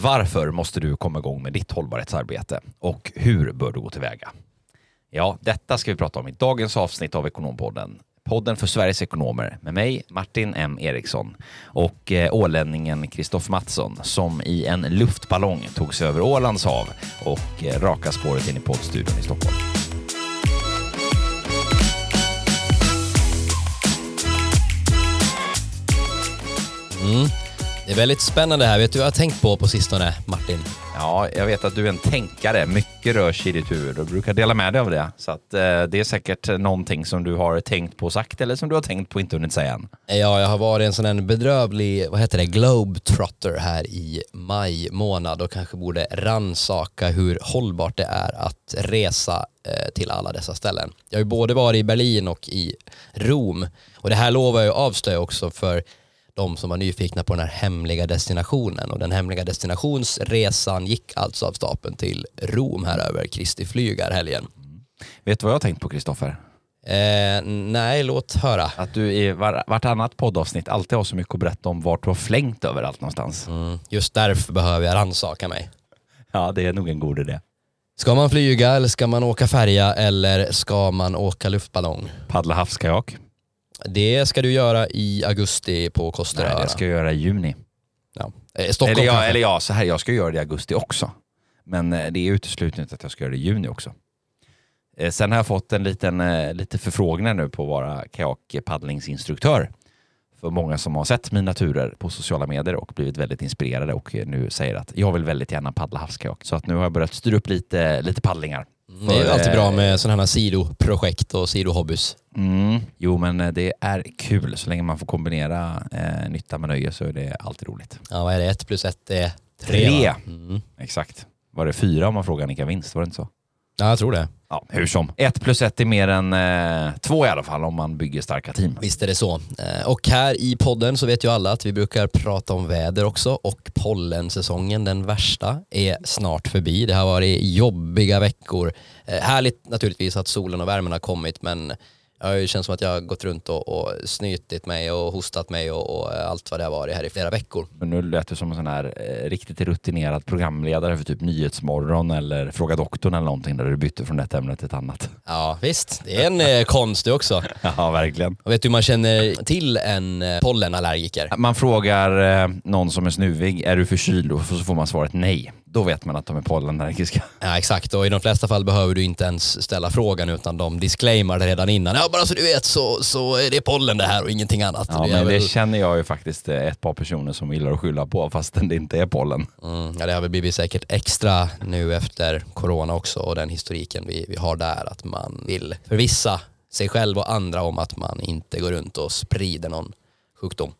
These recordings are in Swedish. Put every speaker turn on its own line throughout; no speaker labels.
Varför måste du komma igång med ditt hållbarhetsarbete och hur bör du gå tillväga? Ja, detta ska vi prata om i dagens avsnitt av Ekonompodden. Podden för Sveriges ekonomer med mig, Martin M Eriksson och eh, ålänningen Kristoffer Mattsson som i en luftballong tog sig över Ålands hav och eh, raka spåret in i poddstudion i Stockholm.
Mm. Det är väldigt spännande här. Vet du vad jag har tänkt på på sistone, Martin?
Ja, jag vet att du är en tänkare. Mycket rör sig i ditt huvud och brukar dela med dig av det. Så att, eh, det är säkert någonting som du har tänkt på och sagt eller som du har tänkt på och inte hunnit säga än.
Ja, jag har varit en sån här bedrövlig, vad heter det, globetrotter här i maj månad och kanske borde ransaka hur hållbart det är att resa eh, till alla dessa ställen. Jag har ju både varit i Berlin och i Rom och det här lovar jag att avslöja också för de som var nyfikna på den här hemliga destinationen och den hemliga destinationsresan gick alltså av stapeln till Rom här över Kristi flygarhelgen.
Vet du vad jag har tänkt på Kristoffer?
Eh, nej, låt höra.
Att du i var, vartannat poddavsnitt alltid har så mycket att berätta om vart du har flängt överallt någonstans.
Mm, just därför behöver jag rannsaka mig.
Ja, det är nog en god idé.
Ska man flyga eller ska man åka färja eller ska man åka luftballong?
Paddla havskajak.
Det ska du göra i augusti på Kosteröarna.
Nej, det ska jag göra i juni.
Ja. Eh, Stockholm
Eller ja,
kanske?
eller ja, så här, jag ska göra det i augusti också. Men eh, det är uteslutet att jag ska göra det i juni också. Eh, Sen har jag fått en liten eh, lite förfrågningar nu på att vara kajakpaddlingsinstruktör. För många som har sett mina turer på sociala medier och blivit väldigt inspirerade och eh, nu säger att jag vill väldigt gärna paddla havskajak. Så att nu har jag börjat styra upp lite, lite paddlingar.
Det är ju alltid
eh,
bra med sådana här sidoprojekt och sidohobbys.
Mm. Jo, men eh, det är kul. Så länge man får kombinera eh, nytta med nöje så är det alltid roligt.
Ja, vad är det? Ett plus ett är tre.
Tre.
Mm.
Exakt. Var det fyra om man frågar Annika Vinst? Var det inte så?
Ja, jag tror det.
Ja, hur som. Ett plus ett är mer än eh, två i alla fall om man bygger starka team.
Visst är det så. Eh, Och här i podden så vet ju alla att vi brukar prata om väder också och pollensäsongen, den värsta, är snart förbi. Det har varit jobbiga veckor. Eh, Härligt naturligtvis att solen och värmen har kommit men jag känt som att jag har gått runt och, och snytit mig och hostat mig och, och allt vad det har varit här i flera veckor.
Men nu lät du som en sån här eh, riktigt rutinerad programledare för typ Nyhetsmorgon eller Fråga doktorn eller någonting där du bytte från ett ämne till ett annat.
Ja visst, det är en eh, konst det också.
Ja, verkligen.
Och vet du hur man känner till en eh, pollenallergiker?
Man frågar eh, någon som är snuvig, är du förkyld? Och så får man svaret nej. Då vet man att de är pollenallergiska.
Ja exakt och i de flesta fall behöver du inte ens ställa frågan utan de disclaimar det redan innan. Ja bara så du vet så, så är det pollen det här och ingenting annat.
Ja,
det
men det
väl,
känner jag ju faktiskt eh, ett par personer som gillar att skylla på fastän det inte är pollen.
mm, ja, det har väl blivit säkert extra nu efter corona också och den historiken vi, vi har där att man vill förvissa sig själv och andra om att man inte går runt och sprider någon sjukdom.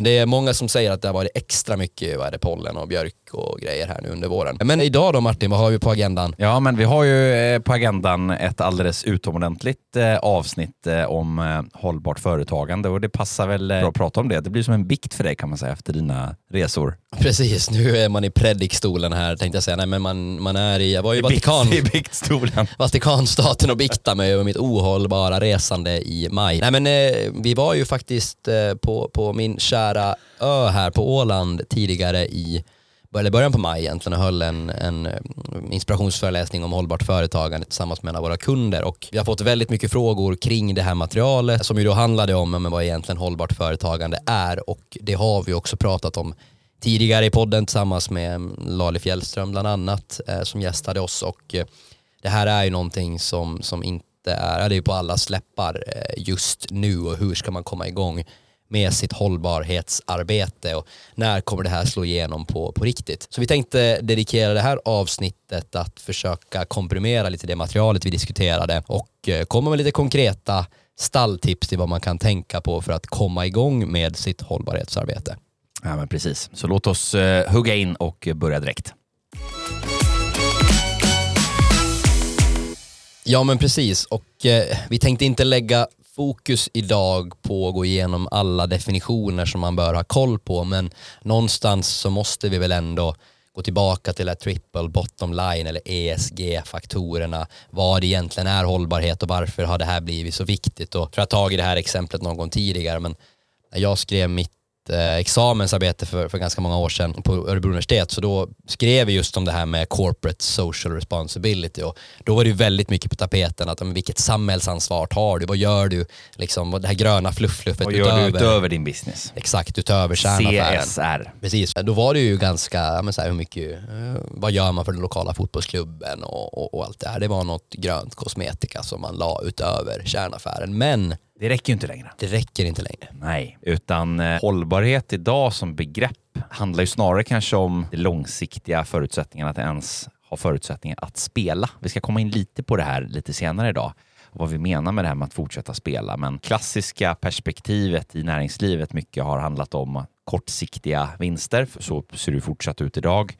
Det är många som säger att det har varit extra mycket vad det, pollen och björk och grejer här nu under våren. Men idag då Martin, vad har vi på agendan?
Ja, men vi har ju eh, på agendan ett alldeles utomordentligt eh, avsnitt eh, om hållbart företagande och det passar väl bra att prata om det. Det blir som en bikt för dig kan man säga efter dina resor.
Precis, nu är man i predikstolen här tänkte jag säga. Nej men man, man är i, jag var i Vatikan,
I biktstolen.
Vatikanstaten och biktade mig över mitt ohållbara resande i maj. Nej men vi var ju faktiskt på, på min kära ö här på Åland tidigare i eller början på maj egentligen och höll en, en eh, inspirationsföreläsning om hållbart företagande tillsammans med en av våra kunder. Och vi har fått väldigt mycket frågor kring det här materialet som ju då handlade om men vad egentligen hållbart företagande är. Och det har vi också pratat om tidigare i podden tillsammans med mm, Lali Fjällström bland annat eh, som gästade oss. Och eh, det här är ju någonting som, som inte är, det är på alla släppar just nu. Och hur ska man komma igång? Med sitt hållbarhetsarbete och när kommer det här slå igenom på, på riktigt. Så vi tänkte dedikera det här avsnittet att försöka komprimera lite det materialet vi diskuterade och eh, komma med lite konkreta stalltips till vad man kan tänka på för att komma igång med sitt hållbarhetsarbete.
Ja, men precis. Så låt oss eh, hugga in och börja direkt.
Ja men precis och eh, vi tänkte inte lägga fokus idag på att gå igenom alla definitioner som man bör ha koll på men någonstans så måste vi väl ändå gå tillbaka till det triple bottom line eller ESG-faktorerna. Vad egentligen är hållbarhet och varför har det här blivit så viktigt? Och jag tror jag tagit det här exemplet någon gång tidigare men när jag skrev mitt ett eh, examensarbete för, för ganska många år sedan på Örebro universitet. Så då skrev vi just om det här med corporate social responsibility och då var det ju väldigt mycket på tapeten att men, vilket samhällsansvar tar du? Vad gör du? Liksom, det här gröna fluffluffet
Vad gör
utöver,
du utöver din business?
Exakt, utöver kärnaffären.
CSR.
Precis, då var det ju ganska, men så här, hur mycket, eh, vad gör man för den lokala fotbollsklubben och, och, och allt det här. Det var något grönt kosmetika som man la utöver kärnaffären. Men
Det räcker ju inte längre.
det räcker inte längre.
Nej, utan eh, hållbarhet idag som begrepp handlar ju snarare kanske om de långsiktiga förutsättningarna att ens ha förutsättningar att spela. Vi ska komma in lite på det här lite senare idag vad vi menar med det här med att fortsätta spela. Men klassiska perspektivet i näringslivet mycket har handlat om kortsiktiga vinster. Så ser det fortsatt ut idag.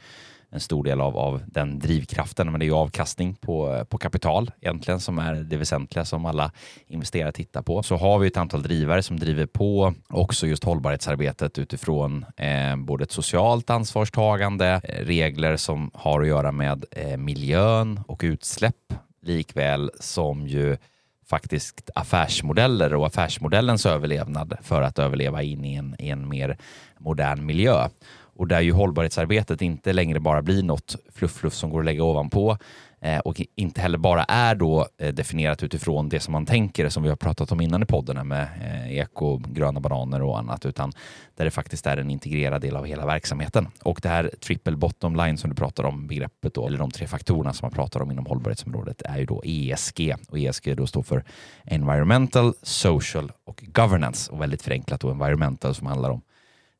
En stor del av, av den drivkraften, men det är ju avkastning på, på kapital egentligen som är det väsentliga som alla investerare tittar på. Så har vi ett antal drivare som driver på också just hållbarhetsarbetet utifrån eh, både ett socialt ansvarstagande, eh, regler som har att göra med eh, miljön och utsläpp, likväl som ju faktiskt affärsmodeller och affärsmodellens överlevnad för att överleva in i en, i en mer modern miljö. Och där ju hållbarhetsarbetet inte längre bara blir något fluff-fluff som går att lägga ovanpå eh, och inte heller bara är då eh, definierat utifrån det som man tänker, som vi har pratat om innan i podden med eh, eko, gröna bananer och annat, utan där det faktiskt är en integrerad del av hela verksamheten. Och det här triple bottom line som du pratar om, begreppet då, eller de tre faktorerna som man pratar om inom hållbarhetsområdet, är ju då ESG. Och ESG då står för Environmental, Social och Governance. Och väldigt förenklat då Environmental som handlar om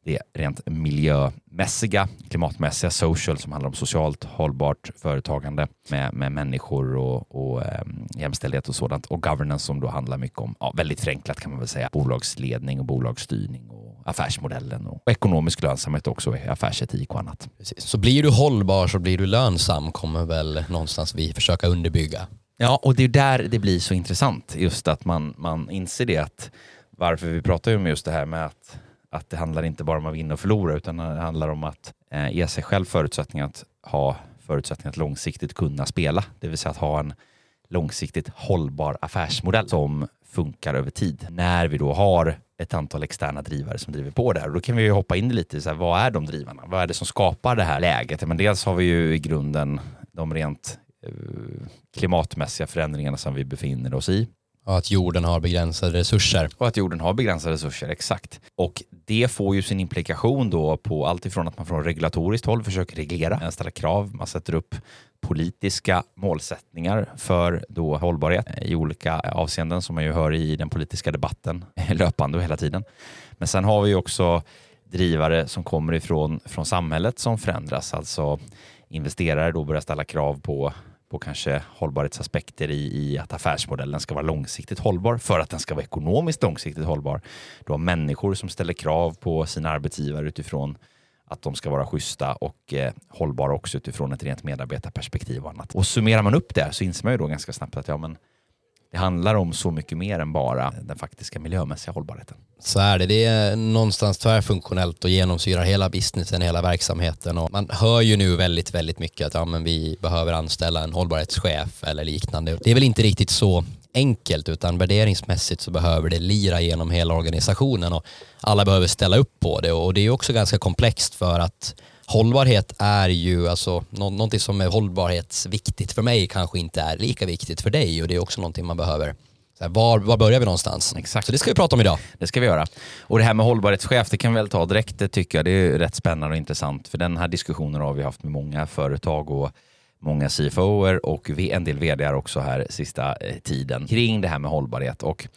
det rent miljömässiga, klimatmässiga, social som handlar om socialt hållbart företagande med, med människor och, och eh, jämställdhet och sådant. Och governance som då handlar mycket om, ja, väldigt förenklat kan man väl säga, bolagsledning och bolagsstyrning och affärsmodellen och ekonomisk lönsamhet också, affärsetik och annat.
Precis. Så blir du hållbar så blir du lönsam kommer väl någonstans vi försöka underbygga.
Ja, och det är där det blir så intressant, just att man, man inser det att varför vi pratar ju om just det här med att att det handlar inte bara om att vinna och förlora utan det handlar om att eh, ge sig själv förutsättningar att ha förutsättningar att långsiktigt kunna spela. Det vill säga att ha en långsiktigt hållbar affärsmodell som funkar över tid. När vi då har ett antal externa drivare som driver på det här. då kan vi ju hoppa in lite så här, vad är de drivarna? Vad är det som skapar det här läget? Men dels har vi ju i grunden de rent eh, klimatmässiga förändringarna som vi befinner oss i.
Och att jorden har begränsade resurser.
Och att jorden har begränsade resurser, exakt. Och det får ju sin implikation då på allt ifrån att man från regulatoriskt håll försöker reglera, ställa krav, man sätter upp politiska målsättningar för då hållbarhet i olika avseenden som man ju hör i den politiska debatten löpande och hela tiden. Men sen har vi också drivare som kommer ifrån från samhället som förändras, alltså investerare då börjar ställa krav på på kanske hållbarhetsaspekter i, i att affärsmodellen ska vara långsiktigt hållbar för att den ska vara ekonomiskt långsiktigt hållbar. Du har människor som ställer krav på sina arbetsgivare utifrån att de ska vara schyssta och eh, hållbara också utifrån ett rent medarbetarperspektiv och annat. Och summerar man upp det så inser man ju då ganska snabbt att ja, men det handlar om så mycket mer än bara den faktiska miljömässiga hållbarheten.
Så är det. Det är någonstans tvärfunktionellt och genomsyrar hela businessen, hela verksamheten. Och man hör ju nu väldigt, väldigt mycket att ja, men vi behöver anställa en hållbarhetschef eller liknande. Det är väl inte riktigt så enkelt utan värderingsmässigt så behöver det lira genom hela organisationen och alla behöver ställa upp på det och det är också ganska komplext för att hållbarhet är ju alltså nå någonting som är hållbarhetsviktigt för mig kanske inte är lika viktigt för dig och det är också någonting man behöver här, var, var börjar vi någonstans?
Exakt.
Så det ska vi prata om idag.
Det ska vi göra. Och det här med hållbarhetschef, det kan vi väl ta direkt, det tycker jag. Det är rätt spännande och intressant. För den här diskussionen har vi haft med många företag och många CFOer och en del vd också här sista eh, tiden kring det här med hållbarhet. Och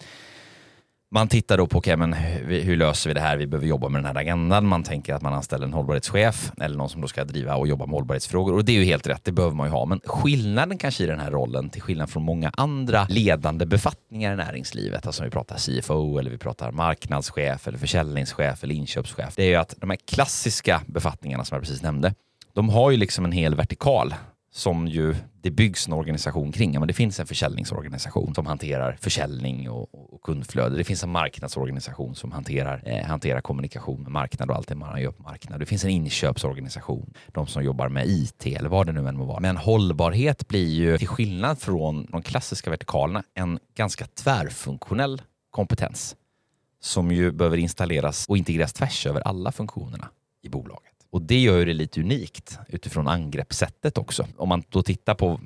man tittar då på okay, men hur löser vi det här? Vi behöver jobba med den här agendan. Man tänker att man anställer en hållbarhetschef eller någon som då ska driva och jobba med hållbarhetsfrågor. Och det är ju helt rätt, det behöver man ju ha. Men skillnaden kanske i den här rollen, till skillnad från många andra ledande befattningar i näringslivet, alltså vi pratar CFO eller vi pratar marknadschef eller försäljningschef eller inköpschef, det är ju att de här klassiska befattningarna som jag precis nämnde, de har ju liksom en hel vertikal som ju det byggs en organisation kring. Men det finns en försäljningsorganisation som hanterar försäljning och, och kundflöde. Det finns en marknadsorganisation som hanterar, eh, hanterar kommunikation med marknad och allt det man gör på marknad. Det finns en inköpsorganisation, de som jobbar med IT eller vad det nu än må vara. Men hållbarhet blir ju, till skillnad från de klassiska vertikalerna, en ganska tvärfunktionell kompetens som ju behöver installeras och integreras tvärs över alla funktionerna i bolaget. Och det gör det lite unikt utifrån angreppssättet också. Om man då tittar på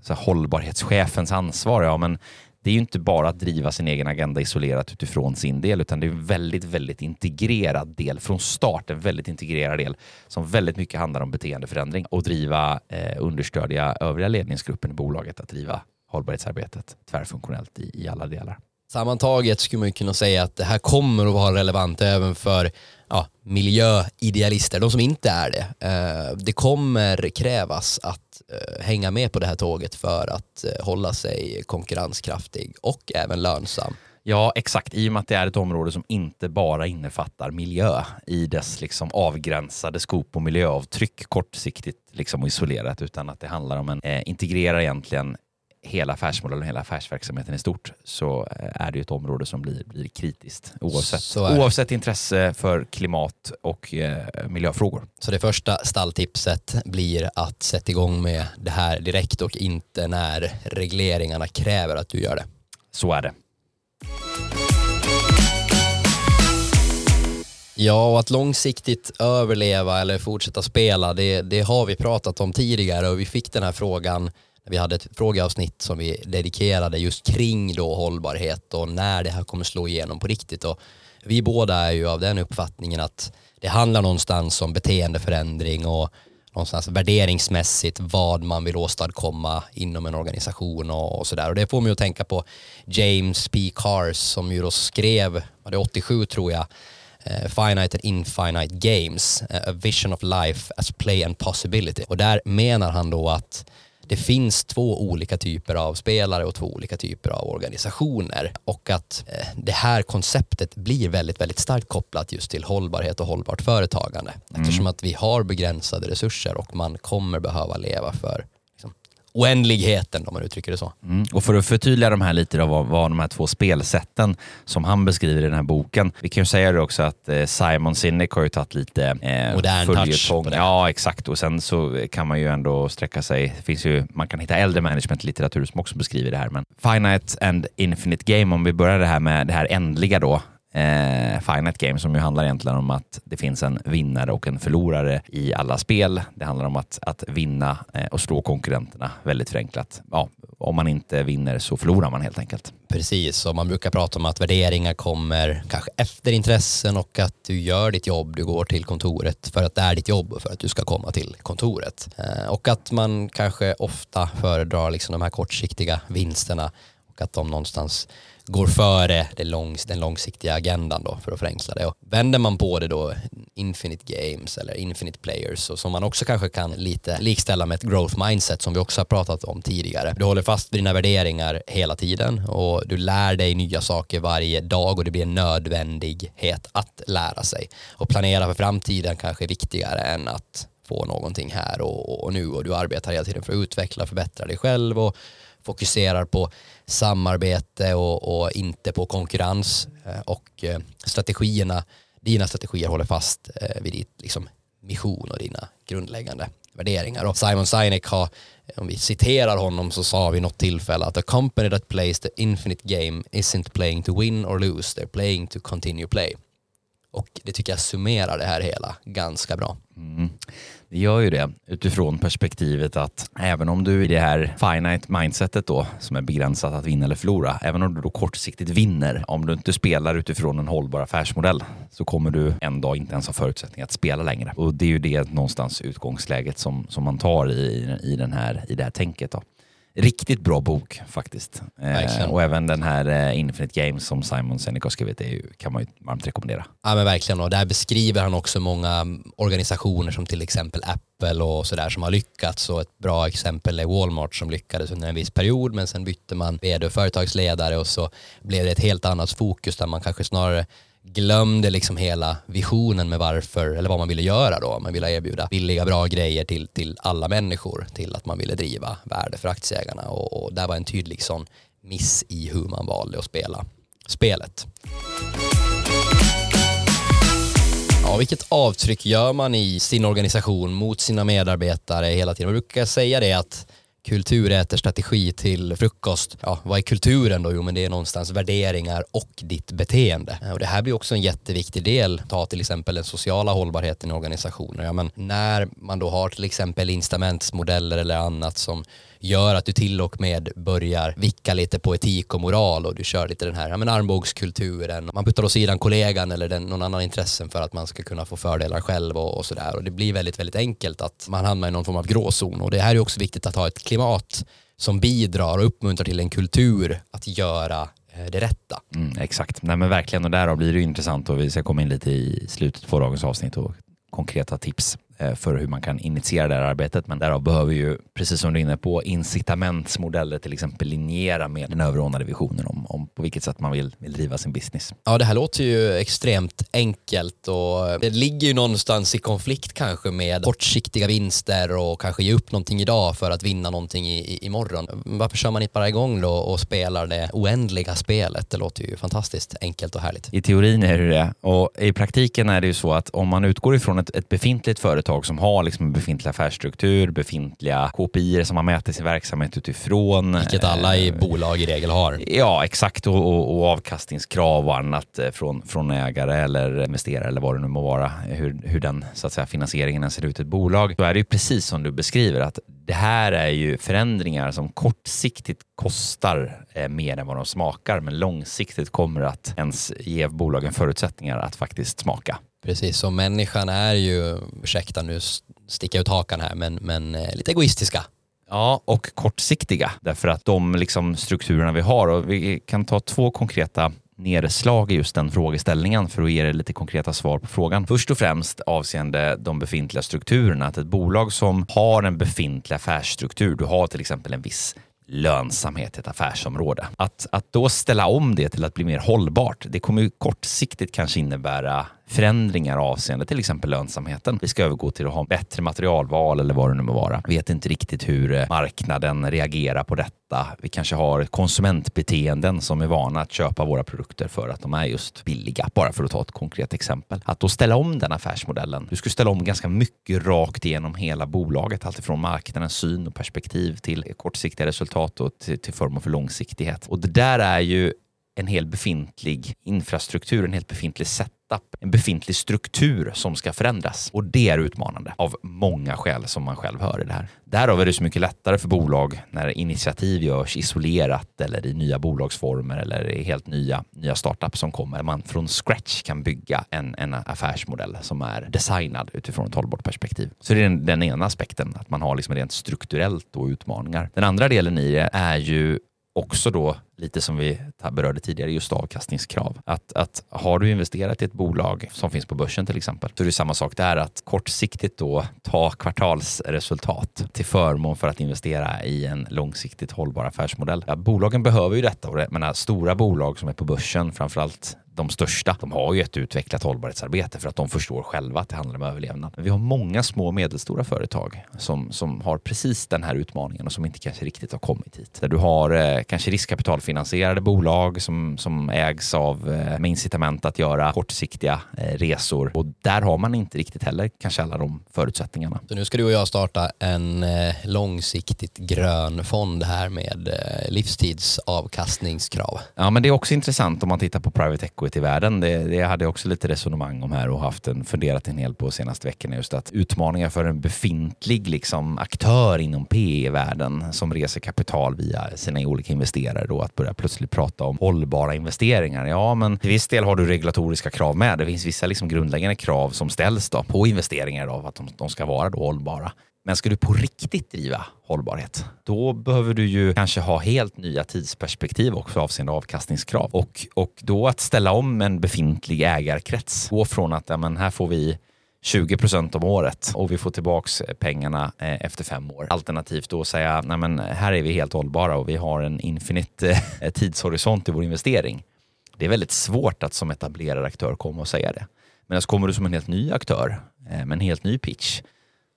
så här, hållbarhetschefens ansvar, ja men det är ju inte bara att driva sin egen agenda isolerat utifrån sin del, utan det är en väldigt, väldigt integrerad del från start. En väldigt integrerad del som väldigt mycket handlar om beteendeförändring och driva, eh, understödja övriga ledningsgruppen i bolaget att driva hållbarhetsarbetet tvärfunktionellt i, i alla delar.
Sammantaget skulle man kunna säga att det här kommer att vara relevant även för ja, miljöidealister, de som inte är det. Eh, det kommer krävas att eh, hänga med på det här tåget för att eh, hålla sig konkurrenskraftig och även lönsam.
Ja, exakt. I och med att det är ett område som inte bara innefattar miljö i dess liksom avgränsade skop och miljöavtryck kortsiktigt liksom och isolerat, utan att det handlar om en eh, integrerar egentligen hela affärsmodellen och hela affärsverksamheten i stort så eh, är det ett område som blir, blir kritiskt oavsett, oavsett intresse för klimat och eh, miljöfrågor.
Så det första stalltipset blir att sätta igång med det här direkt och inte när regleringarna kräver att du gör det.
Så är det.
Ja, och att långsiktigt överleva eller fortsätta spela, det, det har vi pratat om tidigare och vi fick den här frågan vi hade ett frågeavsnitt som vi dedikerade just kring då hållbarhet och när det här kommer slå igenom på riktigt. Och vi båda är ju av den uppfattningen att det handlar någonstans om beteendeförändring och någonstans värderingsmässigt vad man vill åstadkomma inom en organisation och, och sådär. Och det får mig att tänka på James P. Cars som ju då skrev, var det 87 tror jag, eh, Finite and Infinite Games, eh, A Vision of Life as Play and Possibility. Och där menar han då att det finns två olika typer av spelare och två olika typer av organisationer och att eh, det här konceptet blir väldigt, väldigt starkt kopplat just till hållbarhet och hållbart företagande mm. eftersom att vi har begränsade resurser och man kommer behöva leva för oändligheten om man uttrycker det så.
Mm. Och för att förtydliga de här lite då, vad, vad de här två spelsätten som han beskriver i den här boken. Vi kan ju säga det också att eh, Simon Sinek har ju tagit lite
eh, Modern touch på
det. Ja, exakt. Och sen så kan man ju ändå sträcka sig. Det finns ju, man kan hitta äldre managementlitteratur som också beskriver det här. Men Finite and Infinite Game, om vi börjar det här med det här ändliga då, eh, Finite Game som ju handlar egentligen om att det finns en vinnare och en förlorare i alla spel. Det handlar om att, att vinna eh, och slå konkurrenterna väldigt förenklat. Ja, om man inte vinner så förlorar man helt enkelt.
Precis, och man brukar prata om att värderingar kommer kanske efter intressen och att du gör ditt jobb, du går till kontoret för att det är ditt jobb och för att du ska komma till kontoret. Eh, och att man kanske ofta föredrar liksom de här kortsiktiga vinsterna och att de någonstans går före det långs, den långsiktiga agendan då för att förenkla det. Och vänder man på det då, infinite games eller infinite players, och som man också kanske kan lite likställa med ett growth mindset som vi också har pratat om tidigare. Du håller fast vid dina värderingar hela tiden och du lär dig nya saker varje dag och det blir en nödvändighet att lära sig. Och planera för framtiden kanske är viktigare än att få någonting här och, och nu och du arbetar hela tiden för att utveckla och förbättra dig själv och fokuserar på samarbete och, och inte på konkurrens eh, och eh, strategierna, dina strategier håller fast eh, vid ditt liksom, mission och dina grundläggande värderingar. Och Simon Sinek har, om vi citerar honom så sa vid något tillfälle att a company that plays the infinite game isn't playing to win or lose, they're playing to continue play. Och det tycker jag summerar det här hela ganska bra.
Mm. Det gör ju det utifrån perspektivet att även om du i det här finite mindsetet då som är begränsat att vinna eller förlora, även om du då kortsiktigt vinner, om du inte spelar utifrån en hållbar affärsmodell så kommer du en dag inte ens ha förutsättningar att spela längre. Och det är ju det någonstans utgångsläget som, som man tar i, i, den här, i det här tänket. Då. Riktigt bra bok faktiskt. Eh, och även den här eh, Infinite Games som Simon Sinek har skrivit är ju, kan man ju varmt rekommendera.
Ja men verkligen och där beskriver han också många organisationer som till exempel Apple och sådär som har lyckats och ett bra exempel är Walmart som lyckades under en viss period men sen bytte man vd och företagsledare och så blev det ett helt annat fokus där man kanske snarare glömde liksom hela visionen med varför, eller vad man ville göra då. Man ville erbjuda billiga, bra grejer till, till alla människor, till att man ville driva värde för aktieägarna och, och där var en tydlig sån miss i hur man valde att spela spelet. Ja, vilket avtryck gör man i sin organisation mot sina medarbetare hela tiden? Man brukar säga det att kulturäterstrategi till frukost. Ja, vad är kulturen då? Jo, men det är någonstans värderingar och ditt beteende. Eh, och det här blir också en jätteviktig del. Ta till exempel den sociala hållbarheten i organisationer. Ja, men när man då har till exempel incitamentsmodeller eller annat som gör att du till och med börjar vicka lite på etik och moral och du kör lite den här ja, men armbågskulturen. Man puttar åt sidan kollegan eller den, någon annan intressen för att man ska kunna få fördelar själv och, och sådär. Och det blir väldigt, väldigt enkelt att man hamnar i någon form av gråzon. Och det här är också viktigt att ha ett klimat som bidrar och uppmuntrar till en kultur att göra eh, det rätta.
Mm, exakt, Nej, men verkligen och därav blir det intressant och vi ska komma in lite i slutet på dagens avsnitt och konkreta tips Eh, för hur man kan initiera det här arbetet. Men därav behöver ju, precis som du är inne på, incitamentsmodeller till exempel linjera med den överordnade visionen om, om på vilket sätt man vill, vill driva sin business.
Ja, det här låter ju extremt enkelt och det ligger ju någonstans i konflikt kanske med kortsiktiga vinster och kanske ge upp någonting idag för att vinna någonting i, i, imorgon. Varför kör man inte bara igång då och spelar det oändliga spelet? Det låter ju fantastiskt enkelt och härligt.
I teorin är det det och i praktiken är det ju så att om man utgår ifrån ett, ett befintligt företag som har liksom en befintlig affärsstruktur, befintliga KPI som man mäter sin verksamhet utifrån.
Vilket alla i bolag i regel har.
Ja, exakt och, och, och avkastningskrav och annat eh, från, från ägare eller investerare eller vad det nu må vara. Hur, hur den så att säga, finansieringen ser ut i ett bolag. Då är det ju precis som du beskriver att det här är ju förändringar som kortsiktigt kostar eh, mer än vad de smakar men långsiktigt kommer att ens ge bolagen förutsättningar att faktiskt smaka.
Precis, så människan är ju, ursäkta nu sticker jag ut hakan här, men, men eh, lite egoistiska.
Ja, och kortsiktiga. Därför att de liksom strukturerna vi har, och vi kan ta två konkreta nedslag i just den frågeställningen för att ge er lite konkreta svar på frågan. Först och främst avseende de befintliga strukturerna. Att ett bolag som har en befintlig affärsstruktur, du har till exempel en viss lönsamhet i ett affärsområde. Att, att då ställa om det till att bli mer hållbart, det kommer ju kortsiktigt kanske innebära förändringar avseende till exempel lönsamheten. Vi ska övergå till att ha bättre materialval eller vad det nu må vara. Vet inte riktigt hur eh, marknaden reagerar på detta. Vi kanske har konsumentbeteenden som är vana att köpa våra produkter för att de är just billiga. Bara för att ta ett konkret exempel. Att då ställa om den affärsmodellen. Du skulle ställa om ganska mycket rakt igenom hela bolaget. Alltifrån marknadens syn och perspektiv till kortsiktiga resultat och till, till förmån för långsiktighet. Och det där är ju en hel befintlig infrastruktur, en helt befintlig setup, en befintlig struktur som ska förändras. Och det är utmanande av många skäl som man själv hör i det här. Därav är det så mycket lättare för bolag när initiativ görs isolerat eller i nya bolagsformer eller i helt nya, nya startups som kommer. Man från scratch kan bygga en, en affärsmodell som är designad utifrån ett hållbart perspektiv. Så det är den, den ena aspekten, att man har liksom rent strukturellt och utmaningar. Den andra delen i det är ju också då lite som vi berörde tidigare, just avkastningskrav. Att, att har du investerat i ett bolag som finns på börsen till exempel, så är det samma sak där att kortsiktigt då ta kvartalsresultat till förmån för att investera i en långsiktigt hållbar affärsmodell. Ja, bolagen behöver ju detta och det, menar, äh, stora bolag som är på börsen, framförallt de största, de har ju ett utvecklat hållbarhetsarbete för att de förstår själva att det handlar om överlevnad. Men vi har många små och medelstora företag som, som har precis den här utmaningen och som inte kanske riktigt har kommit hit. Där du har eh, kanske riskkapitalfinansierade bolag som, som ägs av eh, med incitament att göra kortsiktiga eh, resor och där har man inte riktigt heller kanske alla de förutsättningarna.
Så nu ska du och jag starta en eh, långsiktigt grön fond här med eh, livstidsavkastningskrav.
Ja, men det är också intressant om man tittar på private equity i världen. Det, det hade jag också lite resonemang om här och haft en, funderat en hel på senaste veckorna. Just att utmaningar för en befintlig liksom, aktör inom PE-världen som reser kapital via sina olika investerare då att börja plötsligt prata om hållbara investeringar. Ja, men till viss del har du regulatoriska krav med. Det finns vissa liksom grundläggande krav som ställs då på investeringar då, att de, de ska vara då hållbara. Men ska du på riktigt driva hållbarhet, då behöver du ju kanske ha helt nya tidsperspektiv också avseende avkastningskrav. Och, och då att ställa om en befintlig ägarkrets, gå från att ja, men här får vi 20 procent om året och vi får tillbaks eh, pengarna eh, efter fem år. Alternativt då säga, nej men här är vi helt hållbara och vi har en infinite eh, tidshorisont i vår investering. Det är väldigt svårt att som etablerad aktör komma och säga det. Men kommer du som en helt ny aktör med en helt ny pitch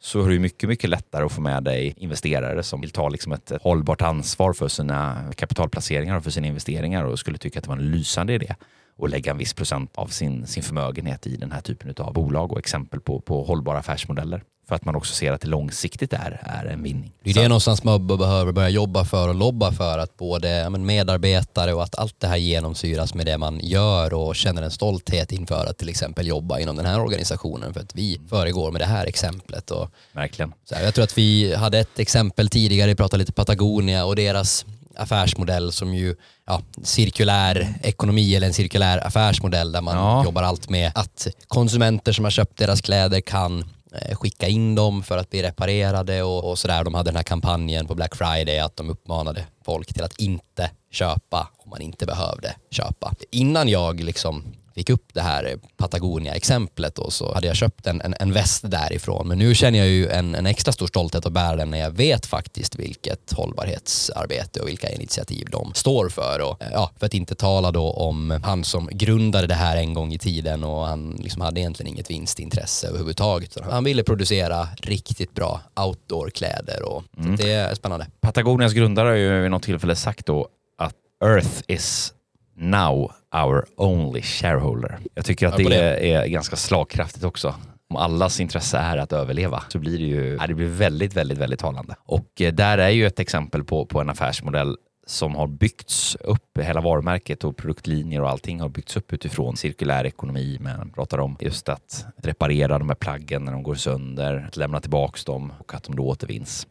så är det mycket, mycket lättare att få med dig investerare som vill ta liksom ett hållbart ansvar för sina kapitalplaceringar och för sina investeringar och skulle tycka att det var en lysande idé och lägga en viss procent av sin, sin förmögenhet i den här typen av bolag och exempel på, på hållbara affärsmodeller för att man också ser att det långsiktigt är, är en vinning.
Det är det någonstans man behöver börja jobba för och lobba för att både medarbetare och att allt det här genomsyras med det man gör och känner en stolthet inför att till exempel jobba inom den här organisationen för att vi föregår med det här exemplet. Och
Verkligen.
Så jag tror att vi hade ett exempel tidigare, vi pratade lite Patagonia och deras affärsmodell som ju, ja, cirkulär ekonomi eller en cirkulär affärsmodell där man ja. jobbar allt med att konsumenter som har köpt deras kläder kan Eh, skicka in dem för att bli reparerade och, och sådär. De hade den här kampanjen på Black Friday att de uppmanade folk till att inte köpa om man inte behövde köpa. Innan jag liksom fick upp det här Patagonia-exemplet och så hade jag köpt en, en, en, väst därifrån. Men nu känner jag ju en, en extra stor stolthet att bära den när jag vet faktiskt vilket hållbarhetsarbete och vilka initiativ de står för. Och, ja, för att inte tala då om han som grundade det här en gång i tiden och han liksom hade egentligen inget vinstintresse överhuvudtaget. Han ville producera riktigt bra outdoor-kläder och mm. det är spännande.
Patagonias grundare har ju vid något tillfälle sagt då att Earth is now our only shareholder. Jag tycker att det, det, är ganska slagkraftigt också. Om allas intresse är att överleva så blir det ju det blir väldigt, väldigt, väldigt talande. Och eh, där är ju ett exempel på, på en affärsmodell som har byggts upp, hela varumärket och produktlinjer och allting har byggts upp utifrån cirkulär ekonomi. Man pratar om just att reparera de här plaggen när de går sönder, att lämna tillbaka dem och att de då återvinns.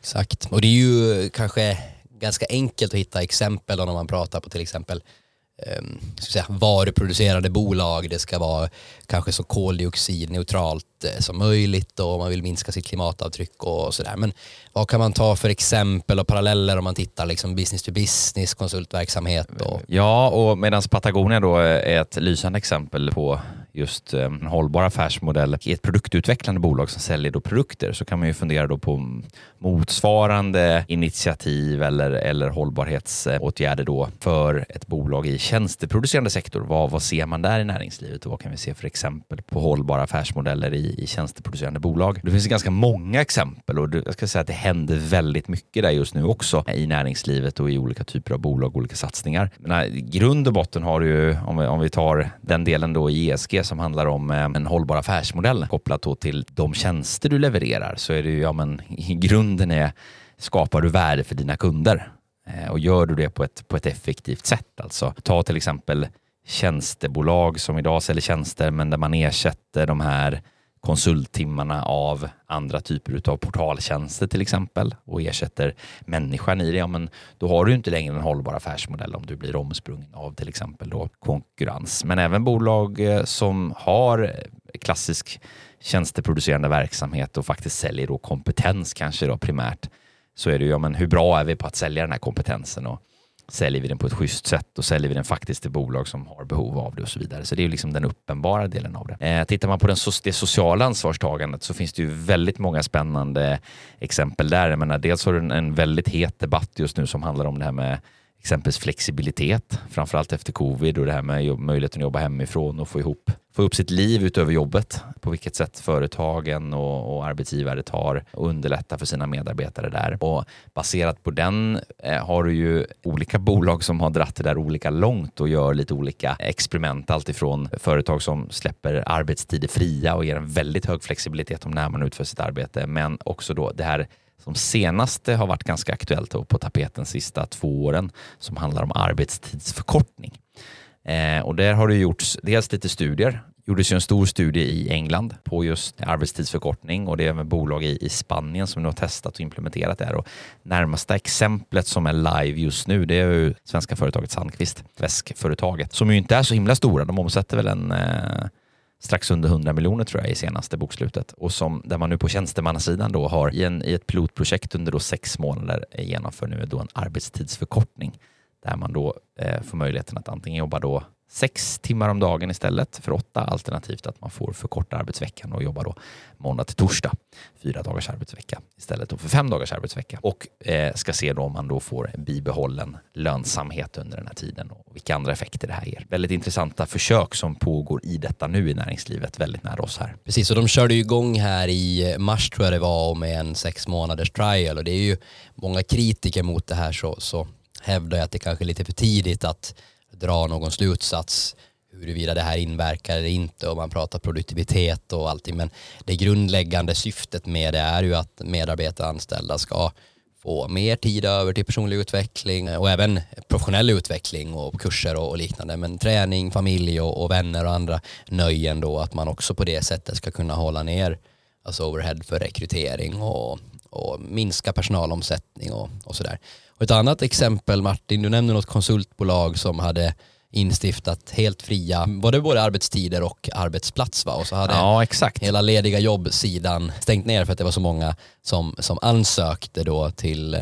Exakt, och det är ju kanske ganska enkelt att hitta exempel om man pratar på till exempel Ehm, ska säga, varuproducerande bolag. Det ska vara kanske så koldioxidneutralt eh, som möjligt och man vill minska sitt klimatavtryck och sådär. Men vad kan man ta för exempel och paralleller om man tittar liksom business to business, konsultverksamhet? Och...
Ja, och medan Patagonia då är ett lysande exempel på just eh, en hållbar affärsmodell i ett produktutvecklande bolag som säljer då produkter så kan man ju fundera då på motsvarande initiativ eller, eller hållbarhetsåtgärder då för ett bolag i tjänsteproducerande sektor. Vad, vad ser man där i näringslivet och vad kan vi se för exempel på hållbara affärsmodeller i, i tjänsteproducerande bolag? Det finns ganska många exempel och jag ska säga att det händer väldigt mycket där just nu också i näringslivet och i olika typer av bolag och olika satsningar. Men eh, i grund och botten har du ju, om vi, om vi tar den delen då i ESG som handlar om eh, en hållbar affärsmodell kopplat då till de tjänster du levererar så är det ju, ja men i grunden är skapar du värde för dina kunder eh, och gör du det på ett, på ett effektivt sätt. Alltså ta till exempel tjänstebolag som idag säljer tjänster men där man ersätter de här konsulttimmarna av andra typer av portaltjänster till exempel och ersätter människan i det, ja, men då har du inte längre en hållbar affärsmodell om du blir omsprungen av till exempel då konkurrens. Men även bolag eh, som har eh, klassisk tjänsteproducerande verksamhet och faktiskt säljer då kompetens kanske då primärt så är det ju, ja, men hur bra är vi på att sälja den här kompetensen och säljer vi den på ett schysst sätt och säljer vi den faktiskt till bolag som har behov av det och så vidare. Så det är liksom den uppenbara delen av det. Eh, tittar man på den, det sociala ansvarstagandet så finns det ju väldigt många spännande exempel där. Jag menar, dels har du en, en väldigt het debatt just nu som handlar om det här med exempelvis flexibilitet, framförallt efter covid och det här med möjligheten att jobba hemifrån och få ihop få upp sitt liv utöver jobbet. På vilket sätt företagen och, och arbetsgivare tar och underlättar för sina medarbetare där. Och baserat på den eh, har du ju olika bolag som har dratt det där olika långt och gör lite olika experiment. Alltifrån företag som släpper arbetstider fria och ger en väldigt hög flexibilitet om när man utför sitt arbete. Men också då det här som senaste har varit ganska aktuellt på tapeten de sista två åren som handlar om arbetstidsförkortning. Eh, och där har det gjorts dels lite studier. Det gjordes ju en stor studie i England på just arbetstidsförkortning och det är med bolag i, i Spanien som nu har testat och implementerat det här. Och närmaste exemplet som är live just nu det är ju svenska företaget Sandqvist, väskföretaget, som ju inte är så himla stora. De omsätter väl en eh, strax under 100 miljoner tror jag i senaste bokslutet. Och som, där man nu på tjänstemannasidan då har i, en, i ett pilotprojekt under då sex månader genomför nu då en arbetstidsförkortning. Där man då eh, får möjligheten att antingen jobba då sex timmar om dagen istället för åtta, alternativt att man får förkorta arbetsveckan och jobba då måndag till torsdag, fyra dagars arbetsvecka istället för fem dagars arbetsvecka och eh, ska se då om man då får bibehållen lönsamhet under den här tiden och vilka andra effekter det här ger. Väldigt intressanta försök som pågår i detta nu i näringslivet väldigt nära oss här.
Precis, och de körde ju igång här i mars tror jag det var med en sex månaders trial och det är ju många kritiker mot det här så, så hävdar jag att det kanske är lite för tidigt att dra någon slutsats huruvida det här inverkar eller inte och man pratar produktivitet och allting men det grundläggande syftet med det är ju att medarbetare och anställda ska få mer tid över till personlig utveckling och även professionell utveckling och kurser och, liknande. Men träning, familj och, och, vänner och andra nöjen då att man också på det sättet ska kunna hålla ner alltså overhead för rekrytering och, och minska personalomsättning och, och sådär. Och ett annat exempel Martin, du nämnde något konsultbolag som hade instiftat helt fria både, både arbetstider och arbetsplats. Va? Och så hade
ja, exakt.
hela lediga jobbsidan stängt ner för att det var så många som, som ansökte då till eh,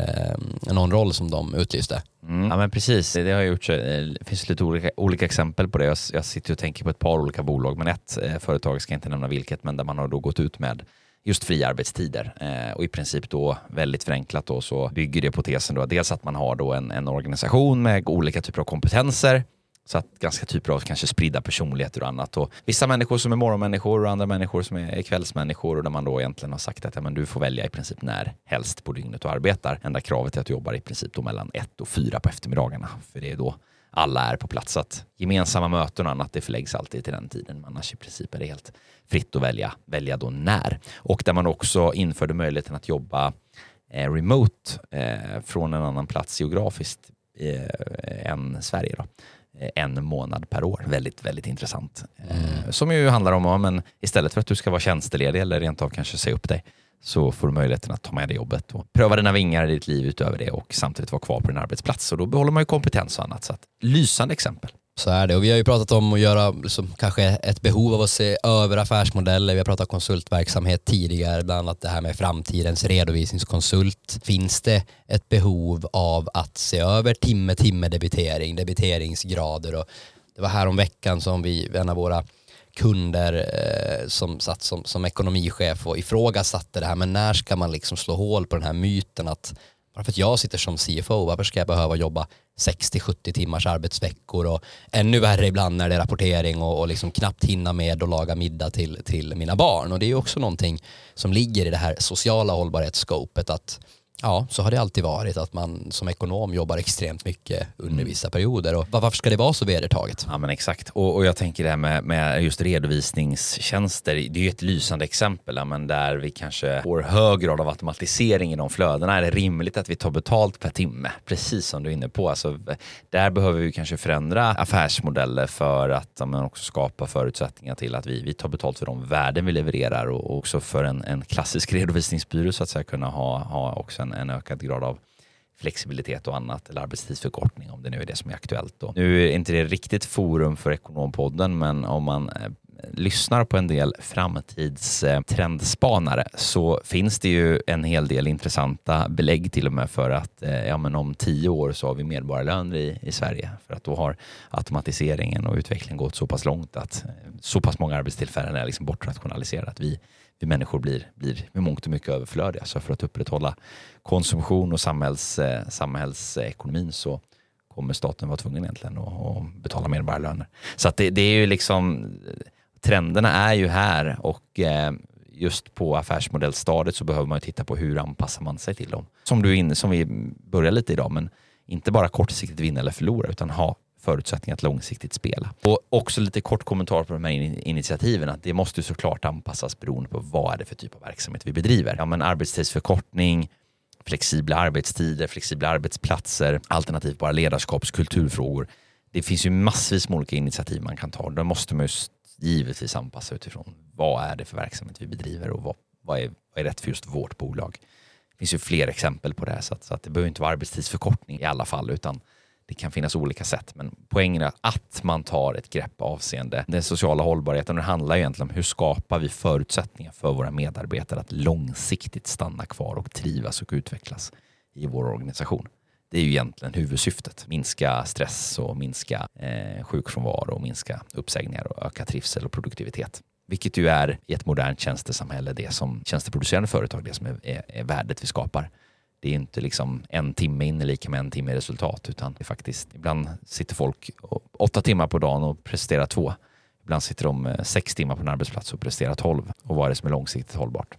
någon roll som de utlyste.
Mm. Ja men precis, det har gjort det finns lite olika, olika exempel på det. Jag, jag sitter och tänker på ett par olika bolag, men ett eh, företag ska jag inte nämna vilket, men där man har då gått ut med just fria arbetstider. Eh, och i princip då väldigt förenklat då så bygger det på tesen då dels att man har då en, en organisation med olika typer av kompetenser så att ganska typer av kanske spridda personligheter och annat. Och vissa människor som är morgonmänniskor och andra människor som är kvällsmänniskor och där man då egentligen har sagt att ja, men du får välja i princip när helst på dygnet du arbetar. Enda kravet är att du jobbar i princip då mellan ett och fyra på eftermiddagarna. För det är då alla är på plats. Så att gemensamma möten och annat det förläggs alltid till den tiden. Annars i princip är det helt fritt att välja, välja då när. Och där man också införde möjligheten att jobba eh, remote eh, från en annan plats geografiskt eh, än Sverige. Då. Eh, en månad per år. Väldigt, väldigt intressant. Mm. Som ju handlar om, men istället för att du ska vara tjänsteledig eller rent av kanske säga upp dig, så får du möjligheten att ta med dig jobbet och pröva dina vingar i ditt liv utöver det och samtidigt vara kvar på din arbetsplats. Och då behåller man ju kompetens och annat. Så att, lysande exempel.
Så är det och vi har ju pratat om att göra liksom, kanske ett behov av att se över affärsmodeller. Vi har pratat konsultverksamhet tidigare, bland annat det här med framtidens redovisningskonsult. Finns det ett behov av att se över timme timme debitering, debiteringsgrader och det var här om veckan som vi, en av våra kunder eh, som satt som, som ekonomichef och ifrågasatte det här, men när ska man liksom slå hål på den här myten att bara för att jag sitter som CFO, varför ska jag behöva jobba 60-70 timmars arbetsveckor och ännu värre ibland när det är rapportering och, och liksom knappt hinna med att laga middag till, till mina barn. Och det är också någonting som ligger i det här sociala hållbarhetsskopet att Ja, så har det alltid varit att man som ekonom jobbar extremt mycket under mm. vissa perioder. Och varför ska det vara så vedertaget?
Ja men exakt. Och, och jag tänker det här med, med, just redovisningstjänster. Det är ju ett lysande exempel, men där vi kanske får hög grad av automatisering i de flödena. Är det rimligt att vi tar betalt per timme? Precis som du är inne på. Alltså, där behöver vi kanske förändra affärsmodeller för att ja, också skapa förutsättningar till att vi, vi tar betalt för de värden vi levererar och också för en, en klassisk redovisningsbyrå så att säga kunna ha, ha också en en, en ökad grad av flexibilitet och annat eller arbetstidsförkortning om det nu är det som är aktuellt. Då. Nu är inte det riktigt forum för Ekonompodden men om man eh, lyssnar på en del framtidstrendspanare så finns det ju en hel del intressanta belägg till och med för att eh, ja, men om tio år så har vi medborgarlöner i, i Sverige för att då har automatiseringen och utvecklingen gått så pass långt att eh, så pass många arbetstillfällen är liksom bortrationaliserade att vi vi människor blir, blir med mångt och mycket överflödiga. Så för att upprätthålla konsumtion och samhälls, eh, samhällsekonomin så kommer staten vara tvungen egentligen att, att betala medborgarlöner. Så att det, det, är ju liksom, trenderna är ju här och eh, just på affärsmodellstadiet så behöver man titta på hur anpassar man sig till dem. Som, du är inne, som vi börjar lite idag, men inte bara kortsiktigt vinna eller förlora utan ha förutsättningar att långsiktigt spela. Och också lite kort kommentar på de här initiativen att det måste såklart anpassas beroende på vad är det för typ av verksamhet vi bedriver. Ja, men arbetstidsförkortning, flexibla arbetstider, flexibla arbetsplatser, alternativt bara ledarskapskulturfrågor. Det finns ju massvis med olika initiativ man kan ta. Då måste man ju givetvis anpassa utifrån vad är det för verksamhet vi bedriver och vad, vad, är, vad är rätt för just vårt bolag. Det finns ju fler exempel på det här så att, så att det behöver inte vara arbetstidsförkortning i alla fall utan det kan finnas olika sätt, men poängen är att man tar ett grepp avseende den sociala hållbarheten. Det handlar egentligen om hur skapar vi förutsättningar för våra medarbetare att långsiktigt stanna kvar och trivas och utvecklas i vår organisation. Det är ju egentligen huvudsyftet. Minska stress och minska eh, sjukfrånvaro och minska uppsägningar och öka trivsel och produktivitet. Vilket ju är i ett modernt tjänstesamhälle det som tjänsteproducerande företag, det som är, är, är värdet vi skapar det är inte liksom en timme in är lika med en timme resultat utan det är faktiskt, ibland sitter folk åtta timmar på dagen och presterar två. Ibland sitter de eh, sex timmar på en arbetsplats och presterar tolv. Och vad är det som är långsiktigt hållbart?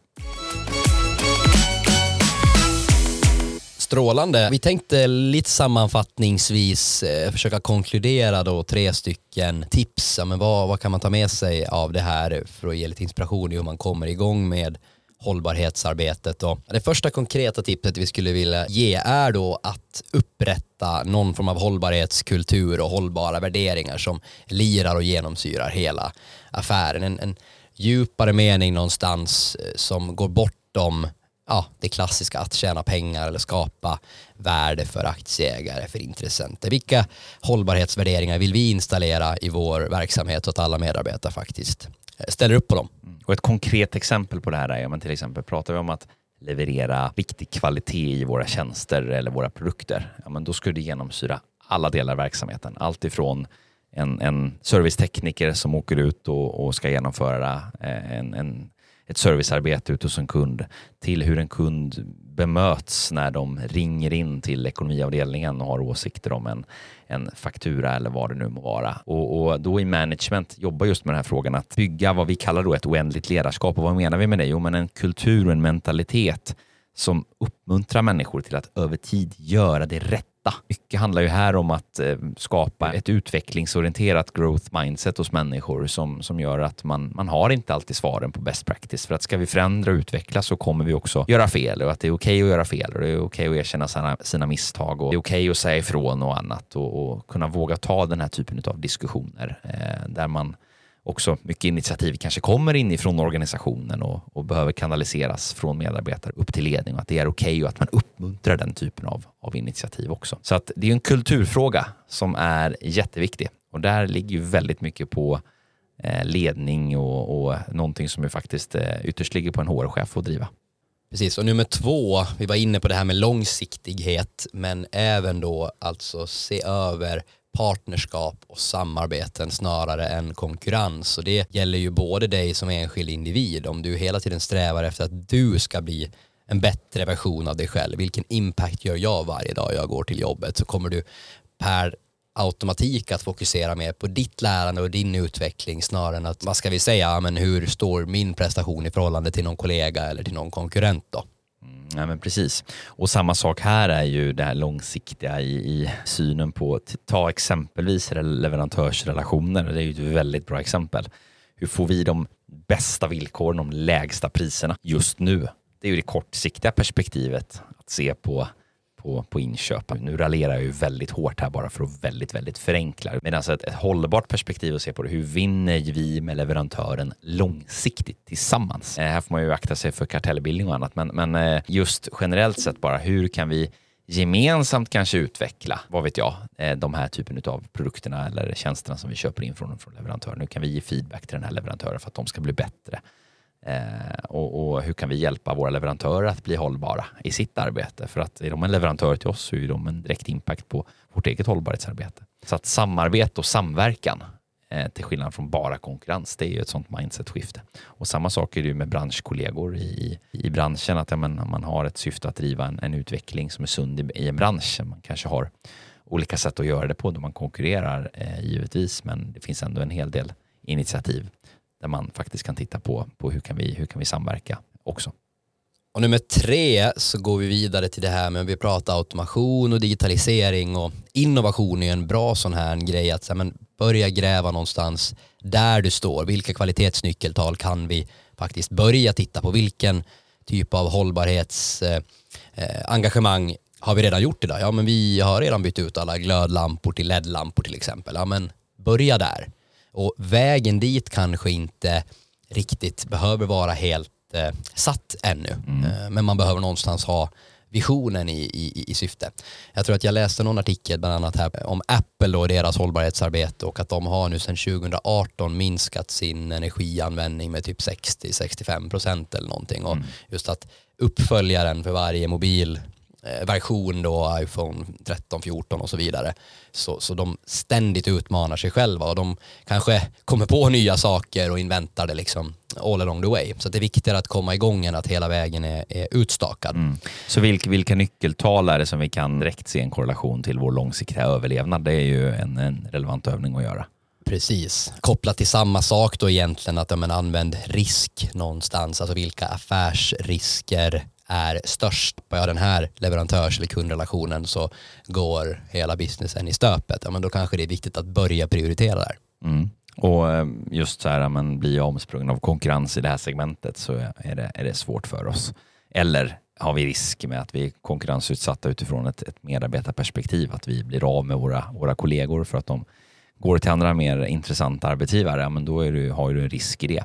Strålande. Vi tänkte lite sammanfattningsvis eh, försöka konkludera då tre stycken tips. Ja, men vad, vad kan man ta med sig av det här för att ge lite inspiration i hur man kommer igång med hållbarhetsarbetet. Och det första konkreta tipset vi skulle vilja ge är då att upprätta någon form av hållbarhetskultur och hållbara värderingar som lirar och genomsyrar hela affären. En, en djupare mening någonstans eh, som går bortom ja, det klassiska att tjäna pengar eller skapa värde för aktieägare, för intressenter. Vilka hållbarhetsvärderingar vill vi installera i vår verksamhet så att alla medarbetare faktiskt eh, ställer upp på dem? Mm.
Och ett konkret exempel på det här är, men till exempel pratar vi om att leverera riktig kvalitet i våra tjänster eller våra produkter, ja, men då skulle det genomsyra alla delar av verksamheten. Allt ifrån en, en servicetekniker som åker ut och, och ska genomföra eh, en, en ett servicearbete ute hos en kund till hur en kund bemöts när de ringer in till ekonomiavdelningen och har åsikter om en, en faktura eller vad det nu må vara. Och, och då i management jobbar just med den här frågan att bygga vad vi kallar då ett oändligt ledarskap. Och vad menar vi med det? Jo, men en kultur och en mentalitet som uppmuntrar människor till att över tid göra det rätt rätta. Mycket handlar ju här om att eh, skapa ett utvecklingsorienterat growth mindset hos människor som, som gör att man, man har inte alltid svaren på best practice. För att ska vi förändra och utveckla så kommer vi också göra fel och att det är okej okay att göra fel och det är okej okay att erkänna sina, sina misstag och det är okej okay att säga ifrån och annat och, och kunna våga ta den här typen av diskussioner eh, där man också mycket initiativ kanske kommer inifrån organisationen och, och, behöver kanaliseras från medarbetare upp till ledning och att det är okej okay och att man uppmuntrar den typen av, av initiativ också. Så att det är en kulturfråga som är jätteviktig och där ligger ju väldigt mycket på eh, ledning och, och någonting som ju faktiskt eh, ytterst ligger på en HR-chef att driva.
Precis, och nummer två, vi var inne på det här med långsiktighet, men även då alltså se över partnerskap och samarbeten snarare än konkurrens. Och det gäller ju både dig som enskild individ, om du hela tiden strävar efter att du ska bli en bättre version av dig själv. Vilken impact gör jag varje dag jag går till jobbet? Så kommer du per automatik att fokusera mer på ditt lärande och din utveckling snarare än att, vad ska vi säga, men hur står min prestation i förhållande till någon kollega eller till någon konkurrent då?
Ja, men precis. Och samma sak här är ju det här långsiktiga i, i synen på, ta exempelvis leverantörsrelationer, det är ju ett väldigt bra exempel. Hur får vi de bästa villkoren, de lägsta priserna just nu? Det är ju det kortsiktiga perspektivet att se på på, på inköp. Nu raljerar jag ju väldigt hårt här bara för att väldigt, väldigt förenkla. Men alltså ett, ett hållbart perspektiv att se på det, hur vinner vi med leverantören långsiktigt tillsammans? Eh, här får man ju akta sig för kartellbildning och annat, men, men eh, just generellt sett bara, hur kan vi gemensamt kanske utveckla, vad vet jag, eh, de här typen av produkterna eller tjänsterna som vi köper in från, från leverantören. Nu kan vi ge feedback till den här leverantören för att de ska bli bättre. Eh, och, och, hur kan vi hjälpa våra leverantörer att bli hållbara i sitt arbete? För att är de en leverantör till oss så är de en direkt impact på vårt eget hållbarhetsarbete. Så att samarbete och samverkan eh, till skillnad från bara konkurrens, det är ju ett sånt mindset-skifte. Och samma sak är det ju med branschkollegor i, i branschen, att ja, men, man har ett syfte att driva en, en utveckling som är sund i, i, en bransch. Man kanske har olika sätt att göra det på då man konkurrerar eh, givetvis, men det finns ändå en hel del initiativ där man faktiskt kan titta på, på hur, kan vi, hur kan vi samverka också.
Och nummer tre så går vi vidare till det här med, vi pratar automation och digitalisering och innovation är en bra sån här grej att men, börja gräva någonstans där du står. Vilka kvalitetsnyckeltal kan vi faktiskt börja titta på? Vilken typ av hållbarhetsengagemang eh, eh har vi redan gjort idag? Ja, men vi har redan bytt ut alla glödlampor till LED-lampor till exempel. Ja, men börja där. Och vägen dit kanske inte riktigt behöver vara helt eh, satt ännu. Mm. Eh, men man behöver någonstans ha visionen i, i, i syfte. Jag tror att jag läste någon artikel bland annat här om Apple och deras hållbarhetsarbete och att de har nu sedan 2018 minskat sin energianvändning med typ 60-65 procent eller någonting. Och mm. just att uppföljaren för varje mobil version då, iPhone 13, 14 och så vidare. Så, så de ständigt utmanar sig själva och de kanske kommer på nya saker och inventar det liksom all along the way. Så det är viktigare att komma igång än att hela vägen är, är utstakad. Mm.
Så vilka, vilka nyckeltal är det som vi kan direkt se en korrelation till vår långsiktiga överlevnad? Det är ju en, en relevant övning att göra.
Precis. Kopplat till samma sak då egentligen att ja, men använd risk någonstans. Alltså vilka affärsrisker är störst på ja, den här leverantörs eller kundrelationen så går hela businessen i stöpet. Ja, men då kanske det är viktigt att börja prioritera där.
Mm. Och eh, just så här, men blir jag omsprungen av konkurrens i det här segmentet så är det, är det svårt för oss. Eller har vi risk med att vi är konkurrensutsatta utifrån ett, ett medarbetarperspektiv, att vi blir av med våra, våra kollegor för att de går till andra mer intressanta arbetsgivare, ja, men då är du, har du en risk i det.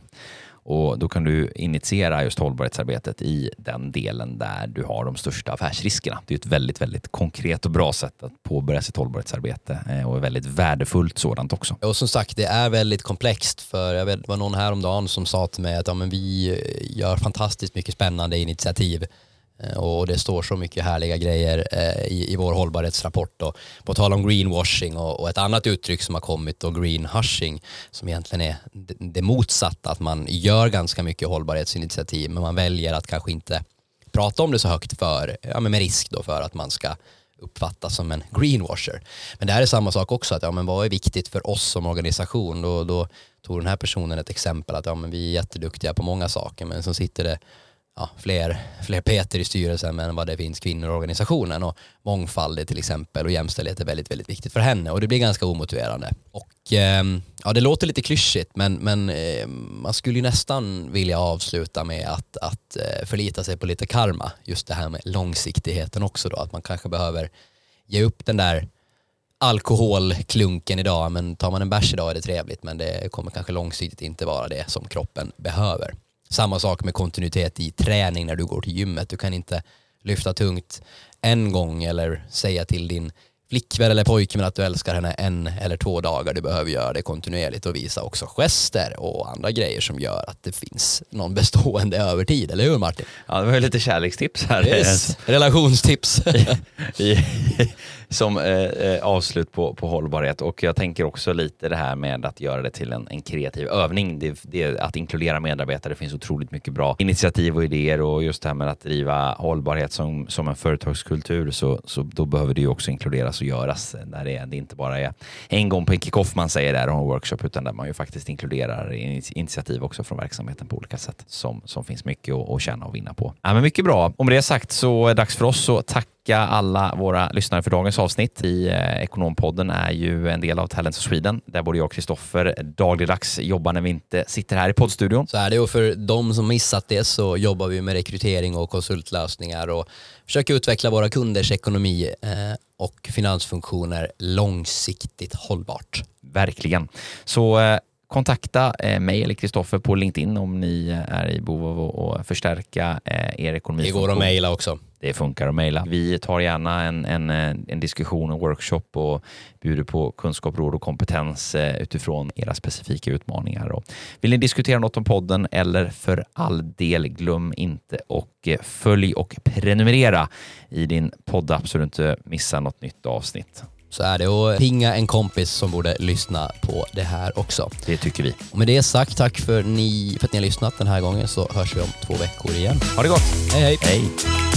Och då kan du initiera just hållbarhetsarbetet i den delen där du har de största affärsriskerna. Det är ett väldigt, väldigt konkret och bra sätt att påbörja sitt hållbarhetsarbete eh, och ett väldigt värdefullt sådant också.
Och som sagt, det är väldigt komplext för jag vet, det var någon häromdagen som sa till mig att ja, men vi eh, gör fantastiskt mycket spännande initiativ Eh, och det står så mycket härliga grejer eh, i, i vår hållbarhetsrapport. Då. på tal om greenwashing och, och ett annat uttryck som har kommit då, greenhushing som egentligen är det, det motsatta, att man gör ganska mycket hållbarhetsinitiativ men man väljer att kanske inte prata om det så högt för, ja, men med risk då för att man ska uppfattas som en greenwasher. Men det här är samma sak också, att ja, men vad är viktigt för oss som organisation? Då, då tog den här personen ett exempel att ja, men vi är jätteduktiga på många saker men så sitter det ja, fler, fler Peter i styrelsen än vad det finns kvinnor i organisationen och mångfald är till exempel och jämställdhet är väldigt, väldigt viktigt för henne och det blir ganska omotiverande. Och eh, ja, det låter lite klyschigt men, men eh, man skulle ju nästan vilja avsluta med att, att eh, förlita sig på lite karma, just det här med långsiktigheten också då, att man kanske behöver ge upp den där alkoholklunken idag, men tar man en bärs idag är det trevligt men det kommer kanske långsiktigt inte vara det som kroppen behöver. Samma sak med kontinuitet i träning när du går till gymmet. Du kan inte lyfta tungt en gång eller säga till din flickvän eller pojkvän att du älskar henne en eller två dagar. Du behöver göra det kontinuerligt och visa också gester och andra grejer som gör att det finns någon bestående övertid. Eller hur Martin?
Ja, det var ju lite kärlekstips här.
Yes. Relationstips.
som eh, eh, avslut på, på hållbarhet. Och jag tänker också lite det här med att göra det till en, en kreativ övning. Det, det, att inkludera medarbetare. Det finns otroligt mycket bra initiativ och idéer och just det här med att driva hållbarhet som, som en företagskultur så, så då behöver det ju också inkluderas och göras. Där det, det inte bara är en gång på en kickoff man säger där och en workshop utan där man ju faktiskt inkluderar initiativ också från verksamheten på olika sätt som, som finns mycket att, att tjäna och vinna på. Ja, men mycket bra. Om det är sagt så är det dags för oss att tacka tacka alla våra lyssnare för dagens avsnitt. I eh, Ekonompodden är ju en del av Talents Sweden, där både jag och Kristoffer dagligdags jobbar när vi inte sitter här i poddstudion.
Så är det och för de som missat det så jobbar vi med rekrytering och konsultlösningar och försöker utveckla våra kunders ekonomi eh, och finansfunktioner långsiktigt hållbart.
Verkligen. Så eh, kontakta mig eller Kristoffer på LinkedIn om ni är i behov av att förstärka er ekonomi.
Det går att mejla också
det funkar att mejla. Vi tar gärna en, en, en diskussion, en workshop och bjuder på kunskap, råd och kompetens eh, utifrån era specifika utmaningar. Och vill ni diskutera något om podden eller för all del glöm inte och eh, följ och prenumerera i din poddapp så du inte missar något nytt avsnitt.
Så är det och pinga en kompis som borde lyssna på det här också.
Det tycker vi.
Och med det sagt, tack för, ni, för att ni har lyssnat den här gången så hörs vi om två veckor igen.
Ha det gott.
Hej hej.
hej.